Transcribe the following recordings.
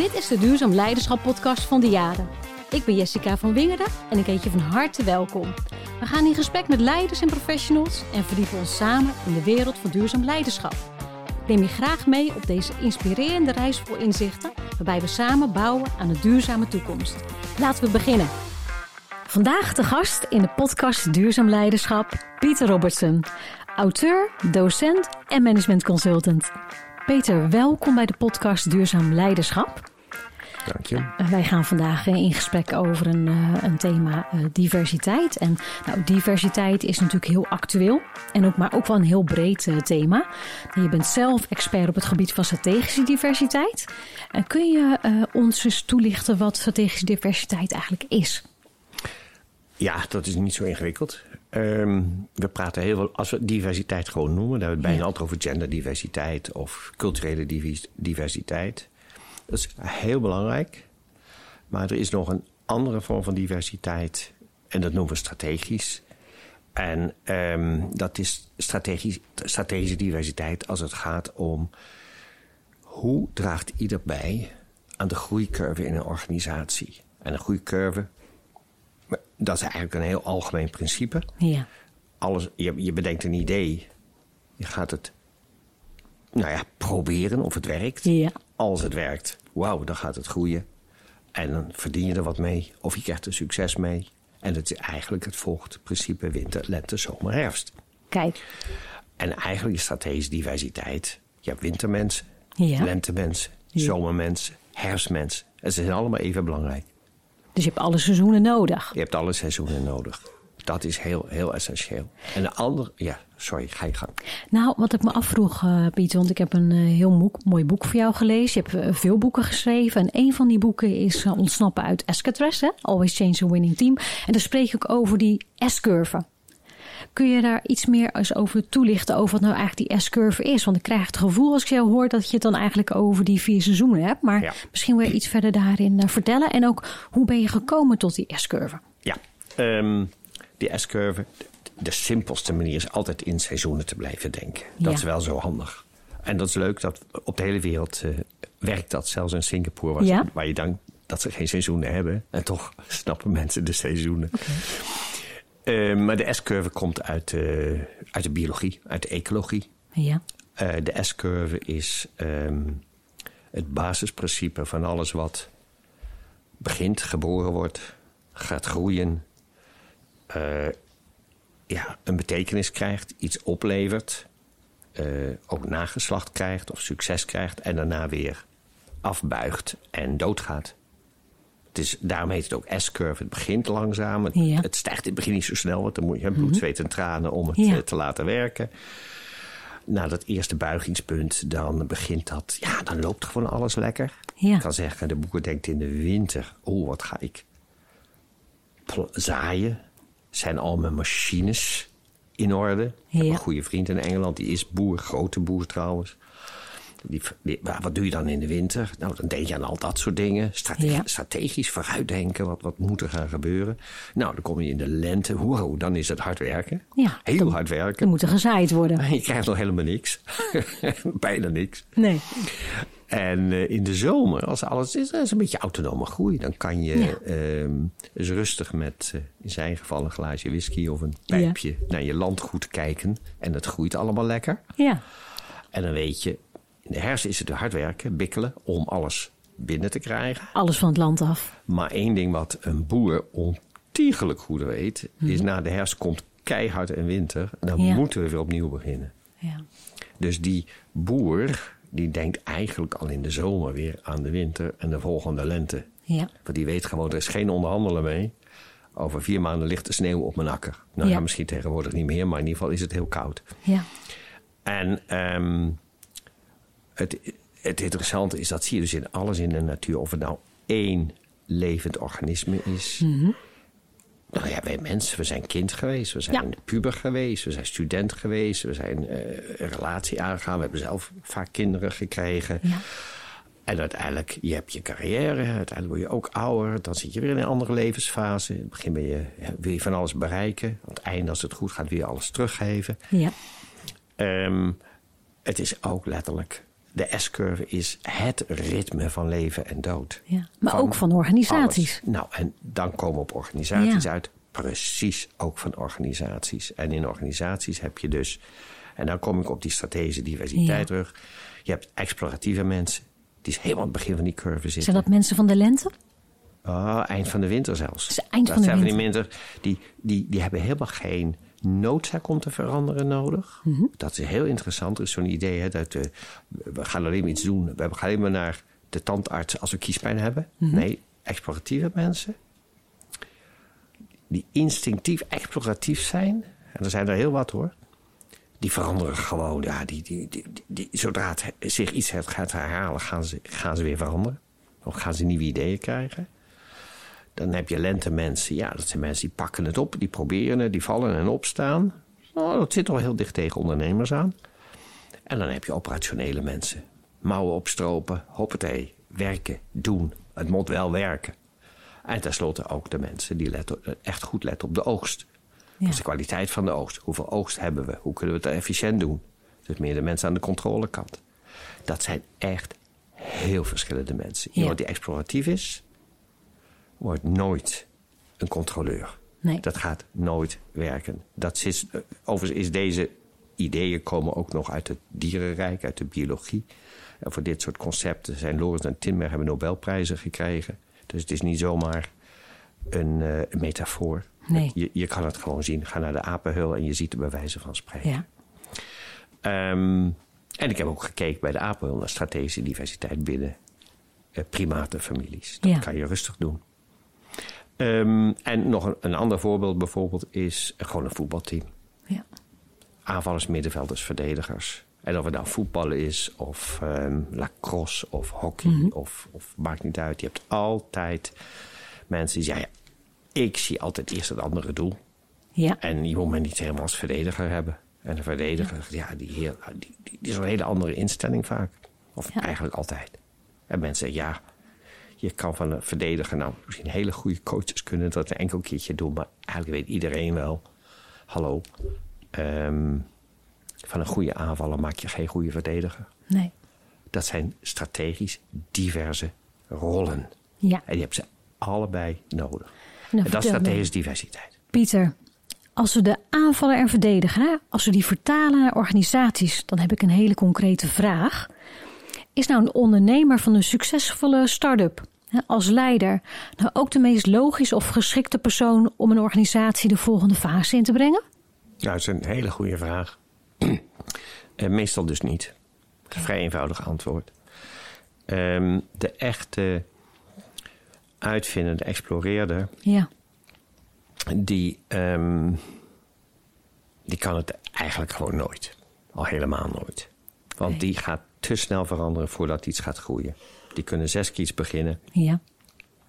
Dit is de Duurzaam Leiderschap podcast van de Jaren. Ik ben Jessica van Wingerden en ik heet je van harte welkom. We gaan in gesprek met leiders en professionals en verdiepen ons samen in de wereld van duurzaam leiderschap. Neem je graag mee op deze inspirerende reis vol inzichten, waarbij we samen bouwen aan een duurzame toekomst. Laten we beginnen. Vandaag de gast in de podcast Duurzaam Leiderschap, Pieter Robertson, auteur, docent en management consultant. Peter, welkom bij de podcast Duurzaam Leiderschap. Dank je. Wij gaan vandaag in gesprek over een, uh, een thema uh, diversiteit. En nou, diversiteit is natuurlijk heel actueel en ook, maar ook wel een heel breed uh, thema. Je bent zelf expert op het gebied van strategische diversiteit. kun je ons eens toelichten wat strategische diversiteit eigenlijk is? Ja, dat is niet zo ingewikkeld. Um, we praten heel veel, als we diversiteit gewoon noemen, dan hebben we het bijna ja. altijd over genderdiversiteit of culturele diversiteit. Dat is heel belangrijk. Maar er is nog een andere vorm van diversiteit. En dat noemen we strategisch. En um, dat is strategisch, strategische diversiteit als het gaat om hoe draagt ieder bij aan de groeicurve in een organisatie. En een groeicurve, dat is eigenlijk een heel algemeen principe. Ja. Alles, je, je bedenkt een idee, je gaat het nou ja, proberen of het werkt. Ja. Als het werkt, wauw, dan gaat het groeien. En dan verdien je er wat mee. Of je krijgt er succes mee. En het is eigenlijk het volgt principe winter, lente, zomer, herfst. Kijk. En eigenlijk is strategische diversiteit. Je hebt wintermensen, Ja. lentemensen, Ja. zomermensen, herfstmensen. En ze zijn allemaal even belangrijk. Dus je hebt alle seizoenen nodig. Je hebt alle seizoenen nodig. Dat is heel, heel essentieel. En de andere, ja, sorry, ga je gang. Nou, wat ik me afvroeg, uh, Pieter, want ik heb een uh, heel moek, mooi boek voor jou gelezen. Je hebt uh, veel boeken geschreven. En een van die boeken is Ontsnappen uit Escatres, hè? Always Change a Winning Team. En daar spreek ik over die S-curve. Kun je daar iets meer eens over toelichten over wat nou eigenlijk die S-curve is? Want ik krijg het gevoel als ik jou hoor dat je het dan eigenlijk over die vier seizoenen hebt. Maar Ja. misschien wil je iets verder daarin vertellen. En ook, hoe ben je gekomen tot die S-curve? Ja, um, die S-curve. De simpelste manier is altijd in seizoenen te blijven denken. Dat Ja. is wel zo handig. En dat is leuk dat op de hele wereld uh, werkt dat. Zelfs in Singapore, waar, Ja. waar je denkt dat ze geen seizoenen hebben. En toch snappen mensen de seizoenen. Uh, maar de S-curve komt uit, uh, uit de biologie, uit de ecologie. Ja. Uh, de S-curve is um, het basisprincipe van alles wat begint, geboren wordt, gaat groeien, ja, een betekenis krijgt, iets oplevert, uh, ook nageslacht krijgt of succes krijgt en daarna weer afbuigt en doodgaat. Het is, daarom heet het ook S-curve. Het begint langzaam. Het, Ja. het stijgt in het begin niet zo snel, want dan moet je bloed, mm -hmm. zweet en tranen om het Ja. uh, te laten werken. Na dat eerste buigingspunt, dan begint dat. Ja, dan loopt gewoon alles lekker. Ja. Ik kan zeggen, de boer denkt in de winter: oh, wat ga ik zaaien? Zijn al mijn machines in orde? Ik heb Ja. een goede vriend in Engeland, die is boer, grote boer trouwens. Die, wat doe je dan in de winter? Nou, dan denk je aan al dat soort dingen. Ja. Strategisch vooruitdenken, wat, wat moet er gaan gebeuren? Nou, dan kom je in de lente. Wow, dan is het hard werken. Ja, Heel dan- hard Er werken. moet er gezaaid worden. En je krijgt nog helemaal niks. Bijna niks. Nee. En eh, in de zomer, als alles is, is een beetje autonome groei. Dan kan je Ja. ehm, dus rustig met, eh, in zijn geval, een glaasje whisky of een pijpje naar je landgoed kijken. En het groeit allemaal lekker. Ja. En dan weet je, in de herfst is het hard werken, bikkelen om alles binnen te krijgen. Alles van het land af. Maar één ding wat een boer ontiegelijk goed weet, Mhm. is na de herfst komt keihard en winter. Dan Ja. moeten we weer opnieuw beginnen. Ja. Dus die boer, die denkt eigenlijk al in de zomer weer aan de winter en de volgende lente. Ja. Want die weet gewoon, er is geen onderhandelen mee. Over vier maanden ligt de sneeuw op mijn akker. Nou Ja. ja, misschien tegenwoordig niet meer, maar in ieder geval is het heel koud. Ja. En um, het, het interessante is, dat zie je dus in alles in de natuur. Of het nou één levend organisme is. Mhm. Nou ja, wij mensen, we zijn kind geweest. We zijn Ja. puber geweest. We zijn student geweest. We zijn uh, een relatie aangegaan. We hebben zelf vaak kinderen gekregen. Ja. En uiteindelijk, je hebt je carrière. Uiteindelijk word je ook ouder. Dan zit je weer in een andere levensfase. In het begin ben je, wil je van alles bereiken. Aan het einde, als het goed gaat, wil je alles teruggeven. Ja. Um, het is ook letterlijk de S-curve is het ritme van leven en dood. Ja. Maar ook van organisaties. Alles. Nou, en dan komen we op organisaties uit. Precies ook van organisaties. En in organisaties heb je dus. En dan kom ik op die strategische diversiteit terug. Je hebt exploratieve mensen. Die is helemaal aan het begin van die curve zitten. Zijn dat mensen van de lente? Oh, eind van de winter zelfs. Dus eind dat van de zijn winter. van die mensen die, die, die hebben helemaal geen noodzaak om te veranderen nodig. Mhm. Dat is heel interessant. Er is zo'n idee hè, dat we, we gaan alleen maar iets doen. We gaan alleen maar naar de tandarts als we kiespijn hebben. Mhm. Nee, exploratieve mensen die instinctief exploratief zijn. En er zijn er heel wat hoor. Die veranderen gewoon. Ja, die, die, die, die, zodra het zich iets gaat herhalen, gaan ze, gaan ze weer veranderen. Of gaan ze nieuwe ideeën krijgen. Dan heb je lentemensen. Ja, dat zijn mensen die pakken het op, die proberen het, die vallen en opstaan. Oh, dat zit al heel dicht tegen ondernemers aan. En dan heb je operationele mensen. Mouwen opstropen, hoppatee, werken, doen. Het moet wel werken. En tenslotte ook de mensen die letten, echt goed letten op de oogst. Ja. Dus de kwaliteit van de oogst. Hoeveel oogst hebben we? Hoe kunnen we het efficiënt doen? Dus meer de mensen aan de controlekant. Dat zijn echt heel verschillende mensen. Ja. Iemand die exploratief is, wordt nooit een controleur. Nee. Dat gaat nooit werken. Dat is, eh, overigens is deze ideeën komen ook nog uit het dierenrijk, uit de biologie. En voor dit soort concepten zijn Lorenz en Tinberg hebben Nobelprijzen gekregen. Dus het is niet zomaar een, eh, een metafoor. Nee. Je, je kan het gewoon zien. Ga naar de apenhul en je ziet er bij wijze van spreken. Ja. Ehm, en ik heb ook gekeken bij de apenhul naar strategische diversiteit binnen eh, primatenfamilies. Dat Ja. kan je rustig doen. Ehm, en nog een, een ander voorbeeld bijvoorbeeld is gewoon een voetbalteam. Ja. Aanvallers, middenvelders, verdedigers. En of het nou voetballen is, of ehm, lacrosse, of hockey, Mhm. of, of maakt niet uit. Je hebt altijd mensen die zeggen... Ja, ik zie altijd eerst het andere doel. Ja. En je moet me niet helemaal als verdediger hebben. En een verdediger, ja, die, heel, die, die, die is een hele andere instelling vaak. Of Ja. eigenlijk altijd. En mensen zeggen, ja, je kan van een verdediger... nou, misschien hele goede coaches kunnen dat een enkel keertje doen... maar eigenlijk weet iedereen wel... hallo, ehm, van een goede aanvaller maak je geen goede verdediger. Nee. Dat zijn strategisch diverse rollen. Ja. En die hebben ze allebei nodig. Nou, en dat is me. strategische diversiteit. Pieter, als we de aanvaller en verdediger, als we die vertalen naar organisaties, dan heb ik een hele concrete vraag. Is nou een ondernemer van een succesvolle start-up als leider nou ook de meest logische of geschikte persoon om een organisatie de volgende fase in te brengen? Nou, dat is een hele goede vraag. Eh, meestal dus niet. Een vrij eenvoudig antwoord. Ehm, de echte uitvinder, de exploreerder, Ja, die, ehm, die kan het eigenlijk gewoon nooit. Al helemaal nooit. Want Nee. die gaat te snel veranderen voordat iets gaat groeien. Die kunnen zes keer beginnen. ja,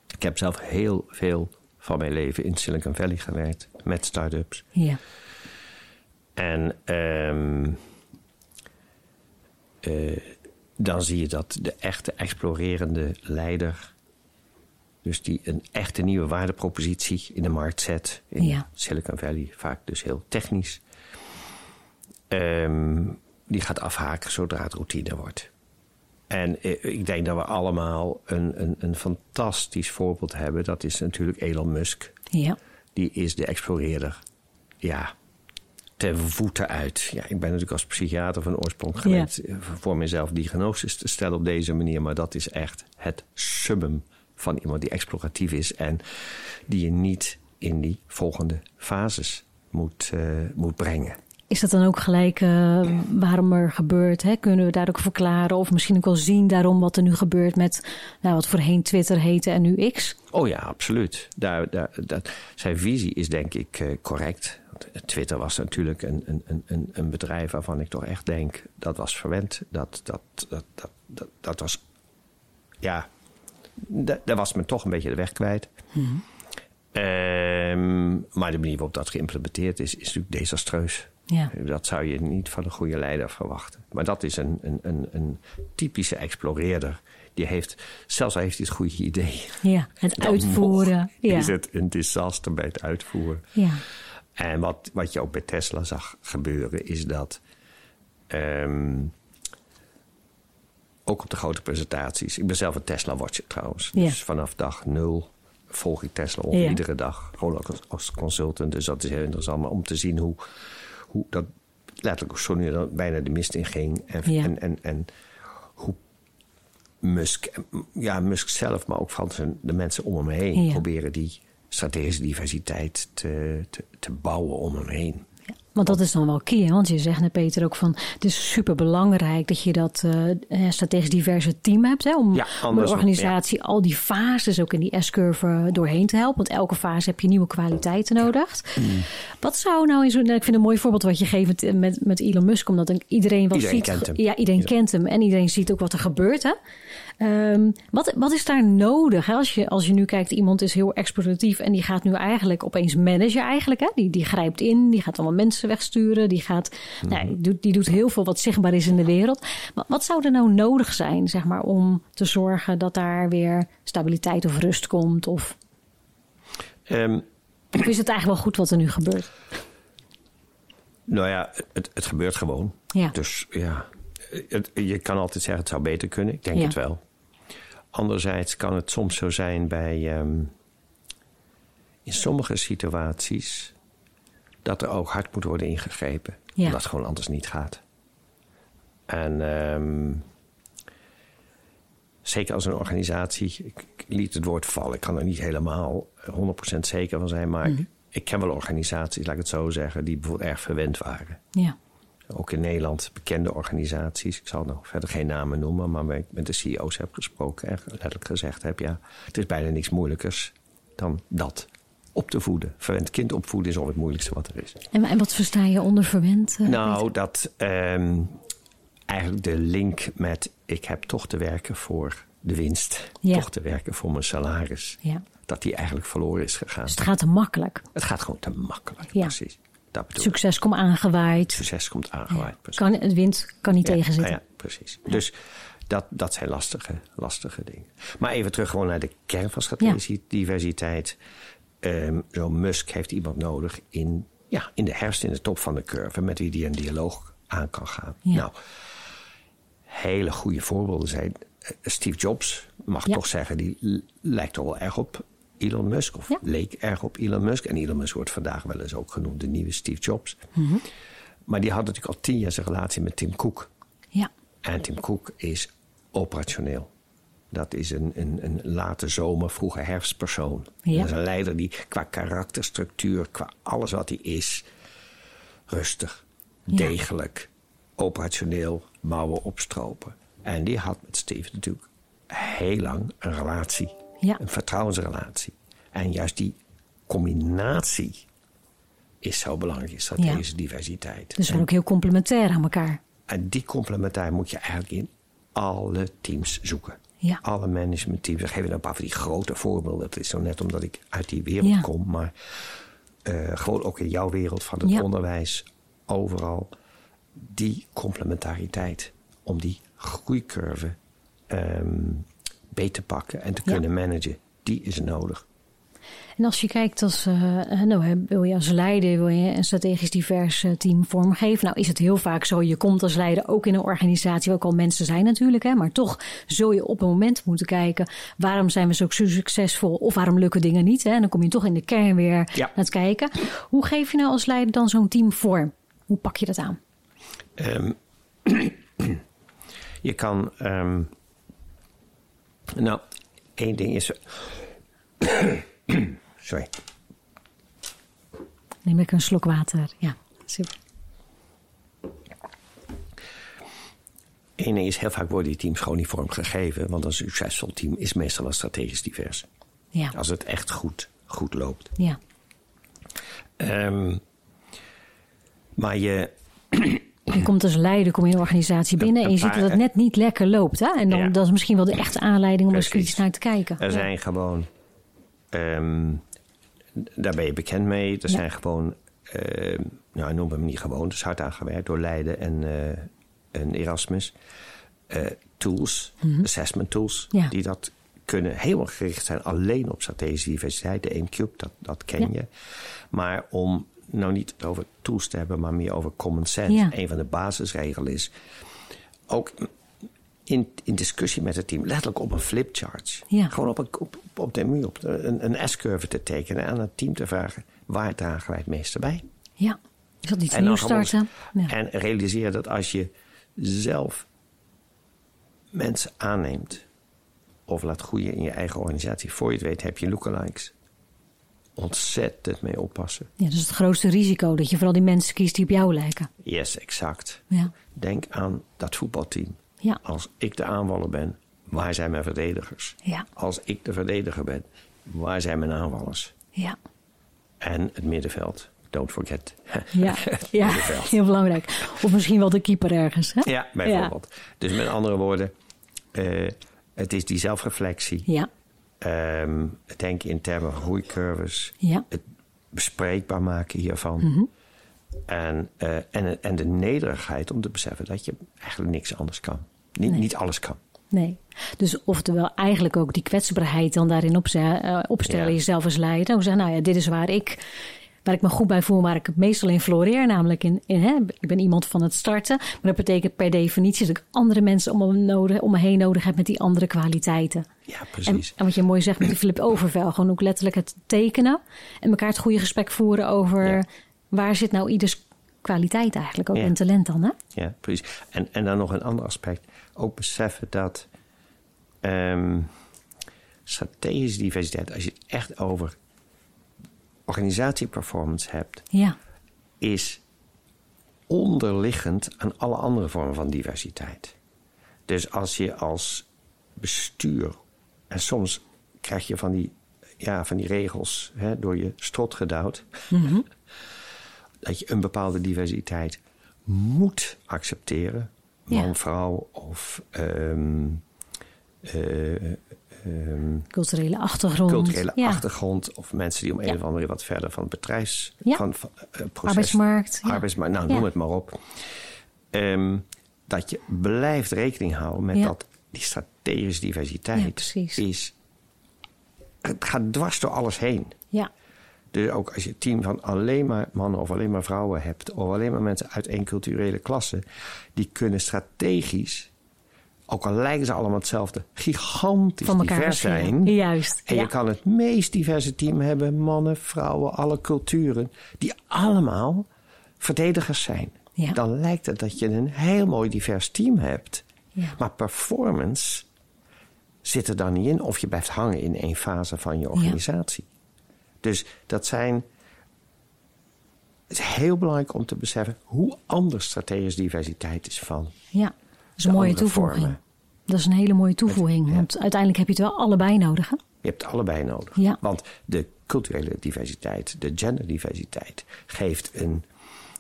Ik heb zelf heel veel van mijn leven in Silicon Valley gewerkt met start-ups. ja, En ehm, eh, dan zie je dat de echte explorerende leider, dus die een echte nieuwe waardepropositie in de markt zet, in Ja. Silicon Valley vaak dus heel technisch, ehm, die gaat afhaken zodra het routine wordt. En eh, ik denk dat we allemaal een, een, een fantastisch voorbeeld hebben. Dat is natuurlijk Elon Musk ja, die is de exploreerder. Ja, ten voeten uit. Ja, ik ben natuurlijk als psychiater van oorsprong gewend eh, voor mezelf diagnoses te stellen op deze manier. Maar dat is echt het summum van iemand die exploratief is en die je niet in die volgende fases moet, eh, moet brengen. Is dat dan ook gelijk eh, waarom er gebeurt? Hè? Kunnen we daar ook verklaren? Of misschien ook wel zien daarom wat er nu gebeurt met nou, wat voorheen Twitter heette en nu X? Oh ja, absoluut. Daar, daar, dat, zijn visie is denk ik eh, correct. Want Twitter was natuurlijk een, een, een, een bedrijf waarvan ik toch echt denk... dat was verwend. Dat, dat, dat, dat, dat, dat was... Ja, da- daar was men toch een beetje de weg kwijt. Ehm, maar de manier waarop dat geïmplementeerd is, is natuurlijk desastreus. Ja, Dat zou je niet van een goede leider verwachten. Maar dat is een, een, een, een typische exploreerder. Die heeft, zelfs al heeft hij het goede idee. ja. het dan uitvoeren. Ja. Is het een disaster bij het uitvoeren. ja, En wat, wat je ook bij Tesla zag gebeuren, is dat. ehm, ook op de grote presentaties. Ik ben zelf een Tesla-watcher trouwens. Ja. Dus vanaf dag nul volg ik Tesla Ja. iedere dag. Gewoon ook als, als consultant. Dus dat is heel interessant. Maar om te zien hoe, hoe dat letterlijk zo nu dan bijna de mist in ging. En, Ja. en, en, en hoe Musk, ja, Musk zelf, maar ook van zijn, de mensen om hem heen... Ja. proberen die strategische diversiteit te, te, te bouwen om hem heen. Want dat is dan wel key. Hè? Want je zegt net, Peter, ook van het is super belangrijk dat je dat eh, strategisch diverse team hebt. Hè? Om, Ja, om anders- de organisatie al die fases ook in die S-curve doorheen te helpen. Want elke fase heb je nieuwe kwaliteiten nodig. Mm. Wat zou nou in zo'n. nou, Ik vind een mooi voorbeeld wat je geeft met, met Elon Musk, omdat iedereen Iedereen ziet. kent hem. Ja, iedereen kent hem en iedereen ziet ook wat er gebeurt. Hè? Ehm, wat, wat is daar nodig? Hè? Als, je, als je nu kijkt, iemand is heel exploratief en die gaat nu eigenlijk opeens managen eigenlijk. Hè? Die, die grijpt in, die gaat allemaal mensen wegsturen. Die, gaat, nou, die, doet, die doet heel veel wat zichtbaar is in de wereld. Maar wat zou er nou nodig zijn zeg maar, om te zorgen dat daar weer stabiliteit of rust komt? Of, Ehm, of is het eigenlijk wel goed wat er nu gebeurt? Nou ja, het, het gebeurt gewoon. Ja. Dus ja, het- je kan altijd zeggen het zou beter kunnen. Ik denk Ja. het wel. Anderzijds kan het soms zo zijn bij... ehm, in sommige situaties... dat er ook hard moet worden ingegrepen. Ja. Omdat het gewoon anders niet gaat. En ehm, zeker als een organisatie... Ik, liet het woord vallen. Ik kan er niet helemaal 100% zeker van zijn. Maar Mhm. ik, ik ken wel organisaties, laat ik het zo zeggen... die bijvoorbeeld erg verwend waren. Ja, Ook in Nederland bekende organisaties. Ik zal nog verder geen namen noemen, maar ik met de CEO's heb gesproken en letterlijk gezegd heb: ja, het is bijna niks moeilijkers dan dat. Op te voeden. Verwend kind opvoeden is al het moeilijkste wat er is. en, en wat versta je onder verwend? eh, nou, dat ehm, eigenlijk de link met: ik heb toch te werken voor de winst, Ja. toch te werken voor mijn salaris, Ja. dat die eigenlijk verloren is gegaan. Dus het gaat te makkelijk. Het gaat gewoon te makkelijk, Ja. precies. Dat. Succes komt aangewaaid. Succes komt aangewaaid. Kan, het wind kan niet Ja, tegenzitten. ah ja, precies. Dus dat, dat zijn lastige, lastige dingen. Maar even terug gewoon naar de kern van strategische diversiteit. Ehm Zo'n Musk heeft iemand nodig in, ja, in de herfst, in de top van de curve, met wie die een dialoog aan kan gaan. Nou, hele goede voorbeelden zijn. eh, Steve Jobs, mag toch zeggen, die lijkt toch wel erg op Elon Musk. Of Ja. leek erg op Elon Musk. En Elon Musk wordt vandaag wel eens ook genoemd de nieuwe Steve Jobs. Mhm. Maar die had natuurlijk al tien jaar zijn relatie met Tim Cook. Ja. En Tim Cook is operationeel. Dat is een, een, een late zomer, vroege herfstpersoon. Ja. Dat is een leider die qua karakterstructuur, qua alles wat hij is, rustig, Ja. degelijk, operationeel, mouwen opstropen. En die had met Steve natuurlijk heel lang een relatie, Ja. een vertrouwensrelatie. En juist die combinatie is zo belangrijk in strategische diversiteit. Dus wel ook heel complementair aan elkaar. En die complementair moet je eigenlijk in alle teams zoeken. Ja. Alle managementteams. Ik geef je een paar van die grote voorbeelden. Dat is zo net omdat ik uit die wereld Ja. kom. Maar eh, gewoon ook in jouw wereld van het Ja. onderwijs. Overal. Die complementariteit. Om die groeicurve ehm beter te pakken en te Ja. kunnen managen. Die is nodig. En als je kijkt als, eh, nou, hè, wil je als leider wil je een strategisch divers eh, team vormgeven. Nou is het heel vaak zo, je komt als leider ook in een organisatie, waar ook al mensen zijn natuurlijk. Hè, maar toch zul je op een moment moeten kijken, waarom zijn we zo succesvol of waarom lukken dingen niet. Hè? En dan kom je toch in de kern weer Ja. naar het kijken. Hoe geef je nou als leider dan zo'n team vorm? Hoe pak je dat aan? Ehm, je kan. ehm, nou, één ding is. Sorry. Neem ik een slok water. Ja, super. Eén ding is, heel vaak worden die teams gewoon niet vormgegeven. Want een succesvol team is meestal wel strategisch divers. Ja, Als het echt goed, goed loopt. ja, Ehm, maar je. Je komt als leider kom je in een organisatie binnen en je ziet dat het net niet lekker loopt. Hè? En dan, Ja. dat is misschien wel de echte aanleiding om er eens Precies. kritisch naar te kijken. Er zijn gewoon. ehm, daar ben je bekend mee. Er Ja. zijn gewoon. ehm nou, noem hem niet gewoon. Is hard aangewerkt door Leiden en, eh, en Erasmus. Eh, tools, assessment tools. Mhm. Die dat kunnen helemaal gericht zijn alleen op strategische diversiteit. De AIM-Cube, dat, dat ken je. Maar om nou niet over tools te hebben, maar meer over common sense. Ja. Een van de basisregelen is. Ook in, in discussie met het team, letterlijk op een flipchart. Ja. Gewoon op, een, op, op de muur op een, een S-curve te tekenen en aan het team te vragen: waar dragen wij het meeste bij? Ja. Is dat niet gewoon- starten? Ja. En realiseer dat als je zelf mensen aanneemt of laat groeien in je eigen organisatie, voor je het weet heb je lookalikes. Ontzettend mee oppassen. ja, dat is het grootste risico. Dat je vooral die mensen kiest die op jou lijken. Yes, exact. Ja. Denk aan dat voetbalteam. Ja. Als ik de aanvaller ben, waar zijn mijn verdedigers? Ja. Als ik de verdediger ben, waar zijn mijn aanvallers? Ja. En het middenveld. Don't forget. Ja. Heel belangrijk. Of misschien wel de keeper ergens. Hè? Ja, bijvoorbeeld. Dus met andere woorden, eh, het is die zelfreflectie. Ja. Ehm, het denken in termen van groeicurves. Ja. Het bespreekbaar maken hiervan. en, eh, en, en de nederigheid om te beseffen dat je eigenlijk niks anders kan. Niet, Nee. niet alles kan. Nee. Dus oftewel eigenlijk ook die kwetsbaarheid dan daarin eh, opstellen. Ja. Jezelf als leider. Hoe zeggen, nou ja, dit is waar ik, waar ik me goed bij voel. Waar ik meestal in floreer. Namelijk in, in hè, ik ben iemand van het starten. Maar dat betekent per definitie dat ik andere mensen om me, nodig, om me heen nodig heb met die andere kwaliteiten. Ja, precies. en wat je mooi zegt met die flip overvel. Gewoon ook letterlijk het tekenen. En elkaar het goede gesprek voeren over Ja. waar zit nou ieders kwaliteit eigenlijk ook Ja. en talent dan. Hè? Ja, precies. En, en dan nog een ander aspect. Ook beseffen dat ehm, strategische diversiteit, als je het echt over organisatieperformance hebt, Ja. is onderliggend aan alle andere vormen van diversiteit. Dus als je als bestuur, en soms krijg je van die, ja, van die regels hè, door je strot gedouwd, dat je een bepaalde diversiteit moet accepteren, man, Ja. vrouw of eh, ehm, Culturele achtergrond. culturele ja. achtergrond of mensen die om een of andere reden wat verder van het bedrijfs Ja. van, van, eh, proces, Arbeidsmarkt, arbeidsmarkt, nou noem het maar op. Ehm, dat je blijft rekening houden met dat die strategische diversiteit is. Het gaat dwars door alles heen. Ja. Dus ook als je een team van alleen maar mannen of alleen maar vrouwen hebt, of alleen maar mensen uit één culturele klasse, die kunnen strategisch, ook al lijken ze allemaal hetzelfde, gigantisch van elkaar divers zijn. Juist. En ja. je kan het meest diverse team hebben, mannen, vrouwen, alle culturen, die allemaal verdedigers zijn. Ja. Dan lijkt het dat je een heel mooi divers team hebt. Ja. Maar performance zit er dan niet in of je blijft hangen in één fase van je organisatie. Dus dat zijn. Het is heel belangrijk om te beseffen hoe anders strategische diversiteit is van. ja, is een mooie toevoeging. vormen. Dat is een hele mooie toevoeging. Want uiteindelijk heb je het wel allebei nodig. Hè? Je hebt allebei nodig. Ja. Want de culturele diversiteit, de genderdiversiteit, geeft een.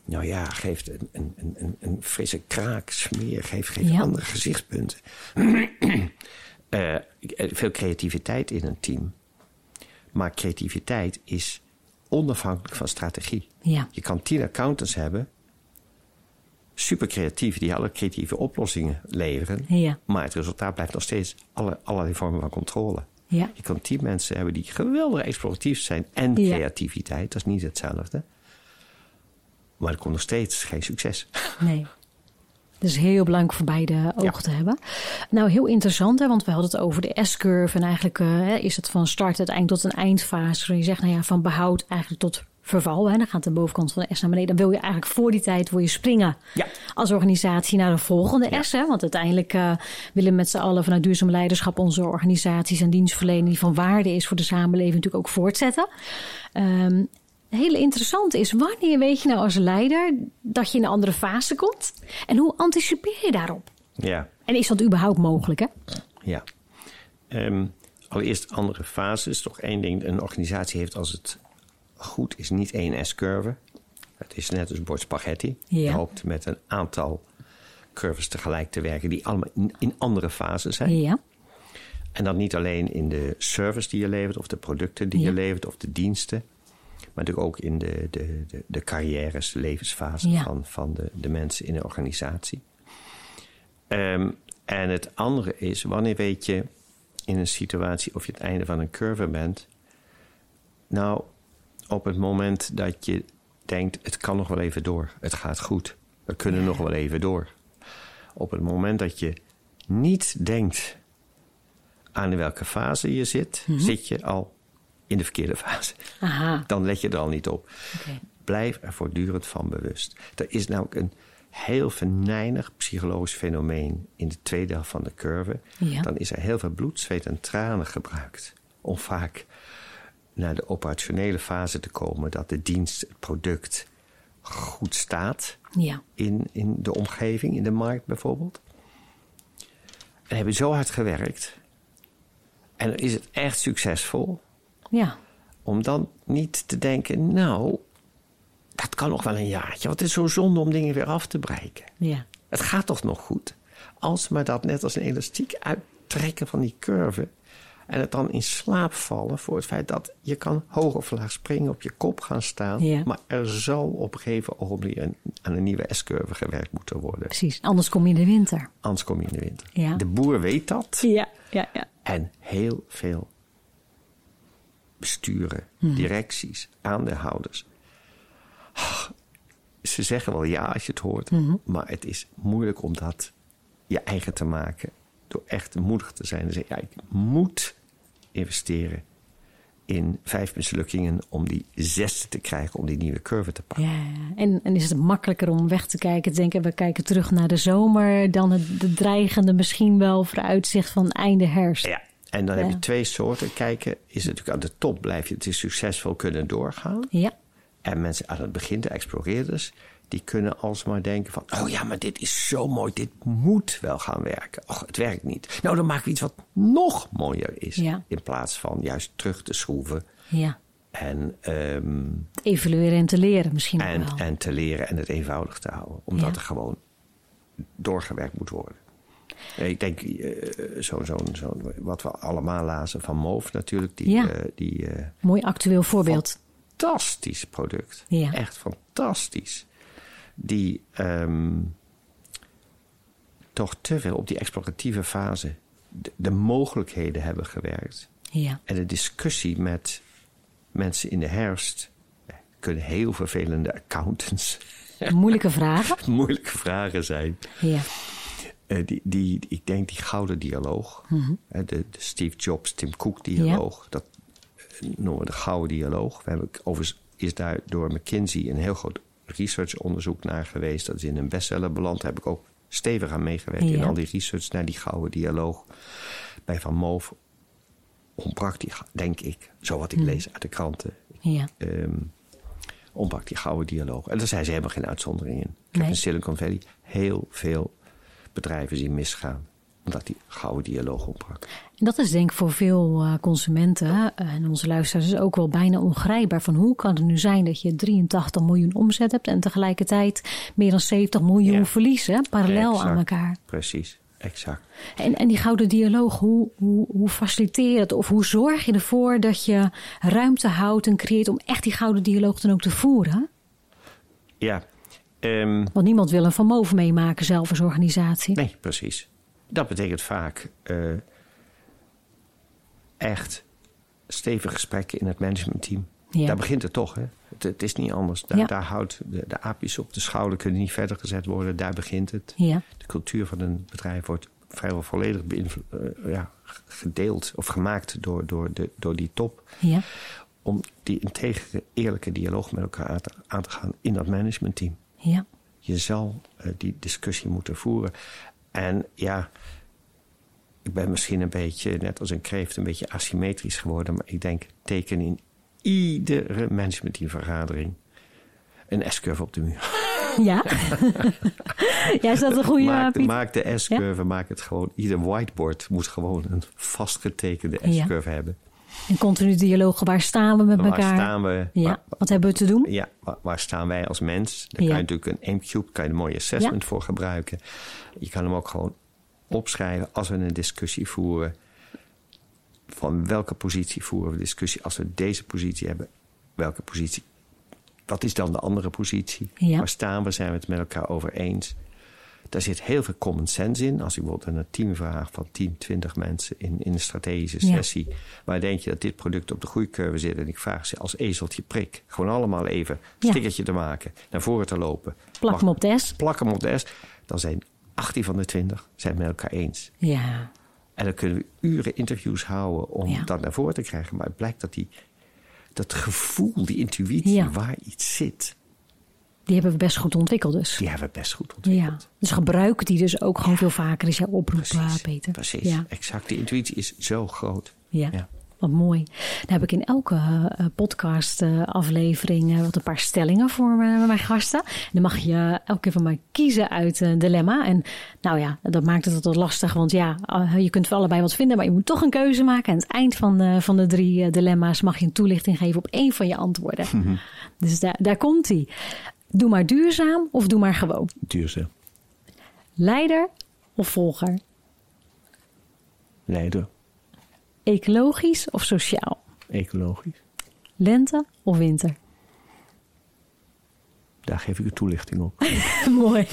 Nou ja, geeft een, een, een- een, frisse kraak, smeer, geeft, geeft Ja. andere gezichtspunten. Eh, veel creativiteit in een team. Maar creativiteit is onafhankelijk van strategie. Ja. Je kan tien accountants hebben, super creatief, die alle creatieve oplossingen leveren. Ja. Maar het resultaat blijft nog steeds alle, allerlei vormen van controle. Ja. Je kan tien mensen hebben die geweldig exploratief zijn en Ja. creativiteit. Dat is niet hetzelfde. Maar er komt nog steeds geen succes. Nee. Dus heel belangrijk voor beide ogen Ja. te hebben. Nou, heel interessant, hè, want we hadden het over de S-curve. En eigenlijk eh, is het van start uiteindelijk tot een eindfase. Waarin je zegt, nou ja, van behoud eigenlijk tot verval. Hè. Dan gaat de bovenkant van de S naar beneden. Dan wil je eigenlijk voor die tijd wil je springen Ja. als organisatie naar de volgende Ja. S. Hè. Want uiteindelijk eh, willen we met z'n allen vanuit duurzaam leiderschap onze organisaties en dienstverlening die van waarde is voor de samenleving natuurlijk ook voortzetten. Ehm hele interessant is, wanneer weet je nou als leider dat je in een andere fase komt? En hoe anticipeer je daarop? Ja, En is dat überhaupt mogelijk? Hè? ja. Ehm, allereerst andere fases. Toch één ding, een organisatie heeft als het goed is niet één S-curve. Het is net als een bord spaghetti. Je hoopt met een aantal curves tegelijk te werken die allemaal in, in andere fases zijn. Ja, En dan niet alleen in de service die je levert, of de producten die Ja. je levert, of de diensten. Maar natuurlijk ook in de, de, de, de carrières, de levensfase Ja. van, van de, de mensen in de organisatie. Ehm, en het andere is, wanneer weet je in een situatie of je het einde van een curve bent? Nou, op het moment dat je denkt, het kan nog wel even door. Het gaat goed. We kunnen nog wel even door. Op het moment dat je niet denkt aan in welke fase je zit, zit je al in de verkeerde fase. Aha. Dan let je er al niet op. Blijf er voortdurend van bewust. Er is namelijk een heel venijnig psychologisch fenomeen in de tweede helft van de curve. Ja. Dan is er heel veel bloed, zweet en tranen gebruikt om vaak naar de operationele fase te komen dat de dienst, het product goed staat Ja. in, in de omgeving, in de markt bijvoorbeeld. En heb je zo hard gewerkt en dan is het echt succesvol Ja. om dan niet te denken, nou, dat kan nog wel een jaartje. Want het is zo zonde om dingen weer af te breken. Ja. Het gaat toch nog goed? Als maar dat net als een elastiek uittrekken van die curve. En het dan in slaap vallen voor het feit dat je kan hoog of laag springen, op je kop gaan staan. Ja. Maar er zal op een gegeven ogenblik een- aan een nieuwe S-curve gewerkt moeten worden. Precies. Anders kom je in de winter. Anders kom je in de winter. Ja. De boer weet dat. Ja. Ja. Ja. En heel veel besturen, Mhm. directies, aandeelhouders. Ah, Ze zeggen wel ja als je het hoort, Mhm. maar het is moeilijk om dat je eigen te maken. Door echt moedig te zijn en zeggen: ja, ik moet investeren in vijf mislukkingen om die zesde te krijgen, om die nieuwe curve te pakken. Ja, en, en is het makkelijker om weg te kijken, te denken, we kijken terug naar de zomer, dan het de dreigende misschien wel vooruitzicht van einde herfst. Ja, en dan heb je twee soorten. Kijken, is het natuurlijk aan de top blijf je het is succesvol kunnen doorgaan. Ja, En mensen aan het begin, de exploreerders, die kunnen alsmaar denken van... oh ja, maar dit is zo mooi, dit moet wel gaan werken. Och, het werkt niet. Nou, dan maken we iets wat nog mooier is. Ja. In plaats van juist terug te schroeven ja. en, ehm, Te evalueren en te leren misschien ook en, wel. en te leren en het eenvoudig te houden. Omdat Ja. er gewoon doorgewerkt moet worden. Ik denk, eh, zo, zo, zo, wat we allemaal lazen van Moof natuurlijk. Die, Ja. eh, die eh, Mooi actueel voorbeeld. fantastisch product. Ja. Echt fantastisch. Die ehm, toch te veel op die exploratieve fase de, de mogelijkheden hebben gewerkt. Ja, En de discussie met mensen in de herfst eh, kunnen heel vervelende accountants moeilijke vragen. moeilijke vragen zijn. Ja, Eh, die, die, ik denk die gouden dialoog, Mhm. hè, de, de Steve Jobs, Tim Cook dialoog, dat eh, noemen we de gouden dialoog. We hebben, overigens is daar door McKinsey een heel groot researchonderzoek naar geweest. Dat is in een bestseller beland. Daar heb ik ook stevig aan meegewerkt in al die research naar die gouden dialoog. Bij Van Moof die, denk ik, zo wat ik Mhm. lees uit de kranten, ja, ehm ontbrak die gouden dialoog. En daar zijn ze helemaal geen uitzondering in. Ik heb in Silicon Valley heel veel bedrijven zien misgaan. Omdat die gouden dialoog ontbrak. En dat is denk ik voor veel eh, consumenten en onze luisteraars ook wel bijna ongrijpbaar. Van hoe kan het nu zijn dat je 83 miljoen omzet hebt en tegelijkertijd meer dan 70 miljoen Ja. verliezen, parallel Exact. aan elkaar. Precies, exact. En, en die gouden dialoog, hoe, hoe, hoe faciliteer je het? Of hoe zorg je ervoor dat je ruimte houdt en creëert om echt die gouden dialoog dan ook te voeren? Ja, ehm, Want niemand wil een Van Moof meemaken zelf als organisatie. nee, precies. Dat betekent vaak eh, echt stevige gesprekken in het managementteam. Ja. Daar begint het toch, hè? Het, het is niet anders. Daar, Ja. daar houdt de, de aapjes op de schouder kunnen niet verder gezet worden. Daar begint het. Ja, De cultuur van een bedrijf wordt vrijwel volledig eh, ja, gedeeld of gemaakt door, door, de, door die top. ja, Om die integere, eerlijke dialoog met elkaar aan te, aan te gaan in dat managementteam. ja, Je zal eh, die discussie moeten voeren. En ja, ik ben misschien een beetje, net als een kreeft, een beetje asymmetrisch geworden. Maar ik denk, teken in iedere managementteamvergadering een S-curve op de muur. ja. ja, is dat een goede maak, de, maak de S-curve, maak het gewoon. Ieder whiteboard moet gewoon een vastgetekende Ja. S-curve hebben. En continu dialoog, waar staan we met Waar elkaar? staan we? Ja, Waar- wat hebben we te doen? Ja, waar, waar staan wij als mens? Daar Ja. kan je natuurlijk een AIM-cube, kan je een mooie assessment voor gebruiken. Je kan hem ook gewoon opschrijven als we een discussie voeren. Van welke positie voeren we discussie? Als we deze positie hebben, welke positie? Wat is dan de andere positie? Ja. Waar staan we? Zijn we het met elkaar over eens? Daar zit heel veel common sense in. Als je bijvoorbeeld een team vraagt van 10, 20 mensen in, in een strategische Ja. sessie. Waar denk je dat dit product op de groeicurve zit? En ik vraag ze als ezeltje prik. Gewoon allemaal even een stickertje te maken. Naar voren te lopen. Plak hem op de S. Plak hem op de S. Dan zijn 18 van de 20 zijn met elkaar eens. Ja. En dan kunnen we uren interviews houden om Ja. dat naar voren te krijgen. Maar het blijkt dat die, dat gevoel, die intuïtie, Ja. waar iets zit, Die hebben we best goed ontwikkeld dus. die hebben we best goed Ja. ontwikkeld. Dus gebruiken die dus ook gewoon veel vaker is jouw oproep, Precies, Peter. precies. Ja. Exact. Die intuïtie is zo groot. Ja. Ja. Wat mooi. Dan heb ik in elke eh, podcast eh, aflevering eh, wat een paar stellingen voor mijn, mijn gasten. En dan mag je elke keer van mij kiezen uit een dilemma. En nou ja, dat maakt het wat lastig. Want ja, je kunt voor allebei wat vinden, maar je moet toch een keuze maken. En aan het eind van de, van de drie dilemma's mag je een toelichting geven op één van je antwoorden. Dus daar, daar komt hij. Doe maar duurzaam of doe maar gewoon. Duurzaam. Leider of volger. Leider. Ecologisch of sociaal. Ecologisch. Lente of winter. Daar geef ik een toelichting op. Mooi.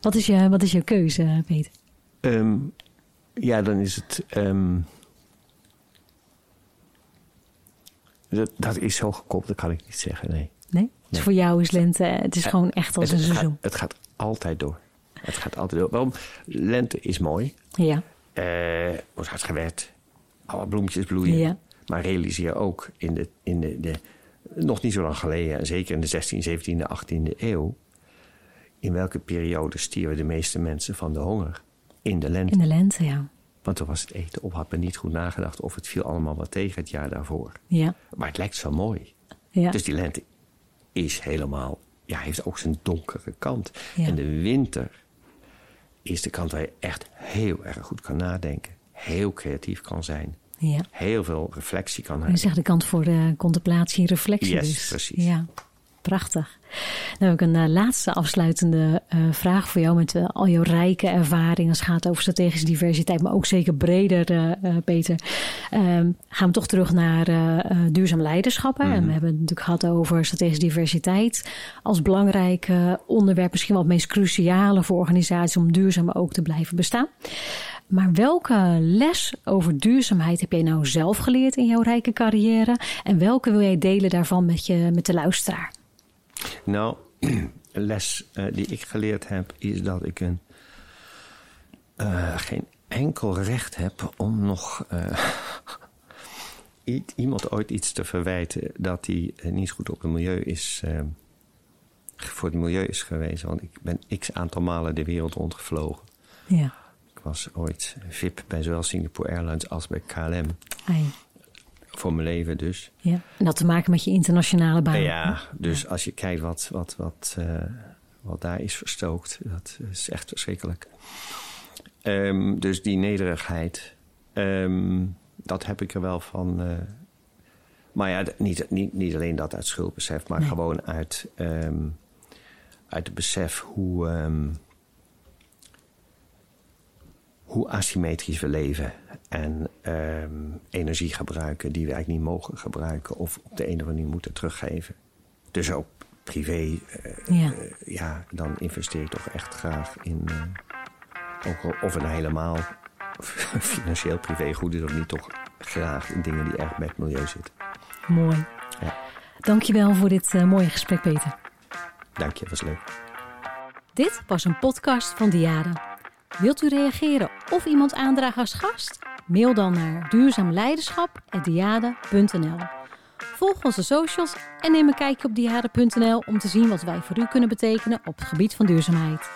wat, is je, wat is je keuze, Peter? Ehm, ja, dan is het. ehm, dat, dat is zo gekoppeld, dat kan ik niet zeggen. Nee. Nee? Dus voor jou is lente, het is gewoon echt als het, een het gaat, seizoen. het gaat altijd door. Het gaat altijd door. Waarom? Lente is mooi. Ja, Eh wordt hard gewerkt. Alle bloemetjes bloeien. Ja. Maar realiseer ook in de, in de, de. Nog niet zo lang geleden, en zeker in de 16e, 17e, 18e eeuw. In welke periode stierven de meeste mensen van de honger? In de lente. in de lente, ja. Want toen was het eten op, had men niet goed nagedacht of het viel allemaal wat tegen het jaar daarvoor. Ja, Maar het lijkt zo mooi. ja. Dus die lente is helemaal, ja, heeft ook zijn donkere kant. Ja. En de winter is de kant waar je echt heel erg goed kan nadenken. Heel creatief kan zijn. ja. Heel veel reflectie kan Je hebben. zegt de kant voor de contemplatie en reflectie Yes, dus. precies. Ja, prachtig. Dan heb ik een eh, laatste afsluitende eh, vraag voor jou met eh, al jouw rijke ervaring als het gaat over strategische diversiteit, maar ook zeker breder, Peter. Ehm, gaan we toch terug naar duurzaam leiderschap. hè? En we hebben het natuurlijk gehad over strategische diversiteit als belangrijk onderwerp, misschien wel het meest cruciale voor organisaties om duurzaam ook te blijven bestaan. Maar welke les over duurzaamheid heb jij nou zelf geleerd in jouw rijke carrière? En welke wil jij delen daarvan met, je, met de luisteraar? Nou, een les eh, die ik geleerd heb is dat ik een, eh, geen enkel recht heb om nog eh, iemand ooit iets te verwijten dat hij niet goed op het milieu is, voor het milieu is geweest. Want ik ben x aantal malen de wereld rondgevlogen. Ja, Ik was ooit VIP bij zowel Singapore Airlines als bij KLM. Ai, Voor mijn leven dus. ja. En dat te maken met je internationale baan. Ja, dus als je kijkt wat, wat, wat, eh, wat daar is verstookt, dat is echt verschrikkelijk. Ehm, dus die nederigheid, ehm, dat heb ik er wel van. eh, maar ja, niet, niet, niet alleen dat uit schuldbesef, maar Nee. gewoon uit, ehm, uit het besef hoe, hoe asymmetrisch we leven. En ehm, energie gebruiken die we eigenlijk niet mogen gebruiken. Of op de een of andere manier moeten teruggeven. Dus ook privé. eh, Ja. eh, ja, dan investeer ik toch echt graag in. eh, ook al, of het nou helemaal financieel privé goed is of niet, toch graag in dingen die erg bij het milieu zitten. Mooi. Ja. Dankjewel voor dit mooie gesprek, Peter. Dank je, was leuk. Dit was een podcast van Diade. Wilt u reageren of iemand aandragen als gast? Mail dan naar duurzaamleiderschap.diade.nl Volg onze socials en neem een kijkje op diade.nl om te zien wat wij voor u kunnen betekenen op het gebied van duurzaamheid.